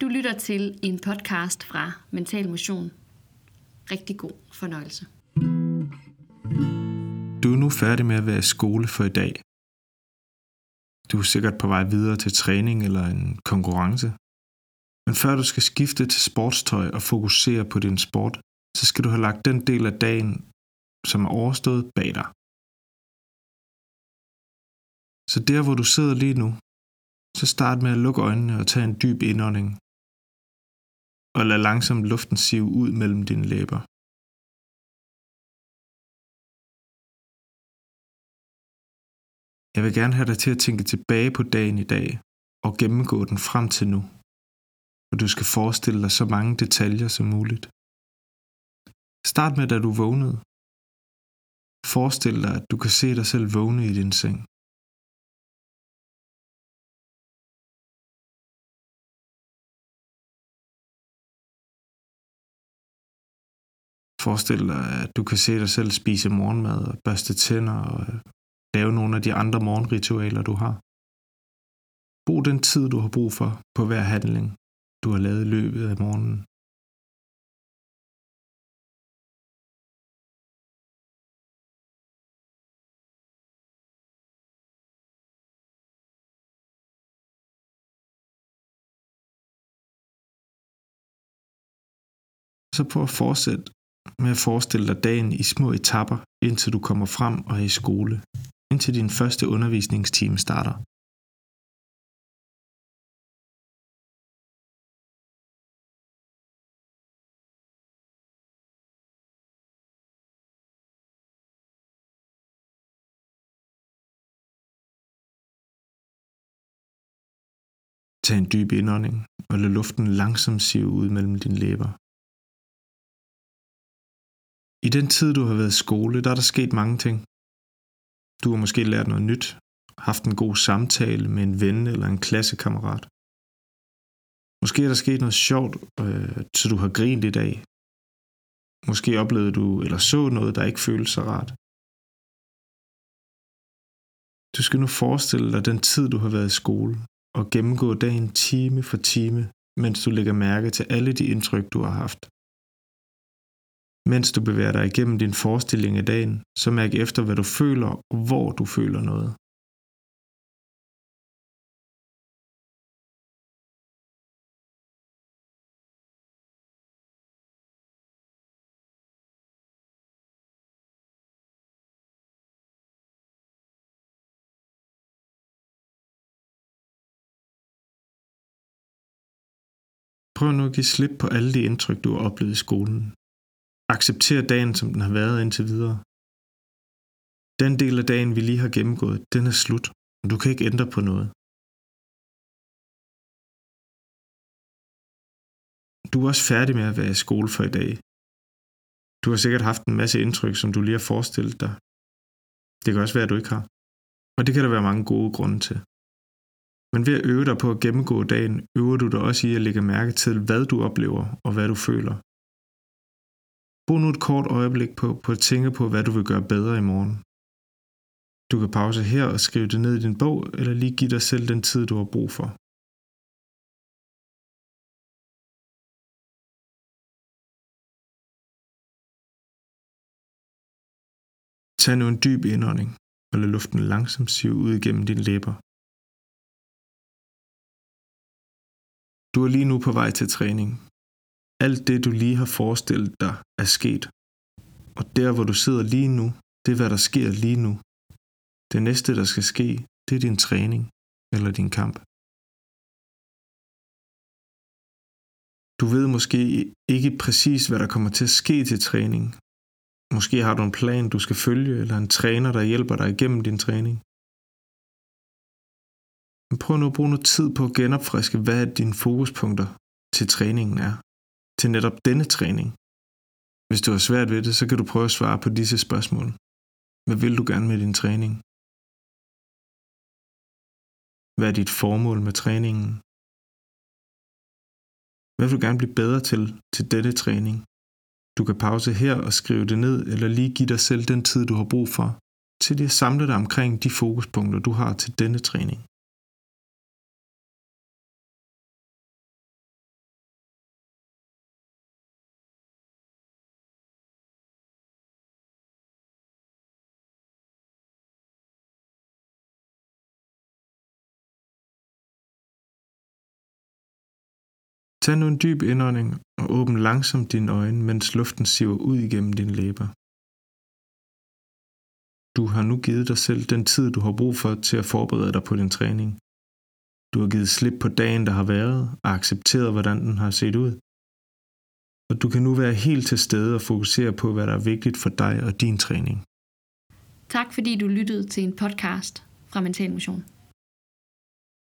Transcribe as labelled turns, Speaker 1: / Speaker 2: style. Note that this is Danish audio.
Speaker 1: Du lytter til en podcast fra Mental Motion. Rigtig god fornøjelse.
Speaker 2: Du er nu færdig med at være i skole for i dag. Du er sikkert på vej videre til træning eller en konkurrence. Men før du skal skifte til sportstøj og fokusere på din sport, så skal du have lagt den del af dagen, som er overstået bag dig. Så der, hvor du sidder lige nu, så start med at lukke øjnene og tage en dyb indånding. Og lad langsomt luften sive ud mellem dine læber. Jeg vil gerne have dig til at tænke tilbage på dagen i dag og gennemgå den frem til nu. Og du skal forestille dig så mange detaljer som muligt. Start med, da du vågnede. Forestil dig, at du kan se dig selv vågne i din seng. Forestil dig, at du kan se dig selv spise morgenmad og børste tænder og øh, lave nogle af de andre morgenritualer, du har. Brug den tid, du har brug for på hver handling, du har lavet i løbet af morgenen. Så prøv at fortsætte med at forestille dig dagen i små etapper, indtil du kommer frem og er i skole, indtil din første undervisningstime starter. Tag en dyb indånding og lad luften langsomt sive ud mellem dine læber. I den tid, du har været i skole, der er der sket mange ting. Du har måske lært noget nyt, haft en god samtale med en ven eller en klassekammerat. Måske er der sket noget sjovt, øh, så du har grint i dag. Måske oplevede du eller så noget, der ikke føles så rart. Du skal nu forestille dig den tid, du har været i skole, og gennemgå dagen time for time, mens du lægger mærke til alle de indtryk, du har haft. Mens du bevæger dig igennem din forestilling af dagen, så mærk efter, hvad du føler og hvor du føler noget. Prøv nu at give slip på alle de indtryk, du har oplevet i skolen. Accepter dagen, som den har været indtil videre. Den del af dagen, vi lige har gennemgået, den er slut, og du kan ikke ændre på noget. Du er også færdig med at være i skole for i dag. Du har sikkert haft en masse indtryk, som du lige har forestillet dig. Det kan også være, at du ikke har. Og det kan der være mange gode grunde til. Men ved at øve dig på at gennemgå dagen, øver du dig også i at lægge mærke til, hvad du oplever og hvad du føler. Brug nu et kort øjeblik på, på at tænke på, hvad du vil gøre bedre i morgen. Du kan pause her og skrive det ned i din bog, eller lige give dig selv den tid, du har brug for. Tag nu en dyb indånding, og lad luften langsomt sive ud igennem dine læber. Du er lige nu på vej til træning, alt det, du lige har forestillet dig, er sket. Og der, hvor du sidder lige nu, det er, hvad der sker lige nu. Det næste, der skal ske, det er din træning eller din kamp. Du ved måske ikke præcis, hvad der kommer til at ske til træning. Måske har du en plan, du skal følge, eller en træner, der hjælper dig igennem din træning. Men prøv nu at bruge noget tid på at genopfriske, hvad dine fokuspunkter til træningen er til netop denne træning. Hvis du har svært ved det, så kan du prøve at svare på disse spørgsmål. Hvad vil du gerne med din træning? Hvad er dit formål med træningen? Hvad vil du gerne blive bedre til til denne træning? Du kan pause her og skrive det ned, eller lige give dig selv den tid, du har brug for, til at samle dig omkring de fokuspunkter, du har til denne træning. Tag nu en dyb indånding og åbn langsomt dine øjne, mens luften siver ud igennem dine læber. Du har nu givet dig selv den tid, du har brug for til at forberede dig på din træning. Du har givet slip på dagen, der har været, og accepteret, hvordan den har set ud. Og du kan nu være helt til stede og fokusere på, hvad der er vigtigt for dig og din træning.
Speaker 1: Tak fordi du lyttede til en podcast fra Mental Motion.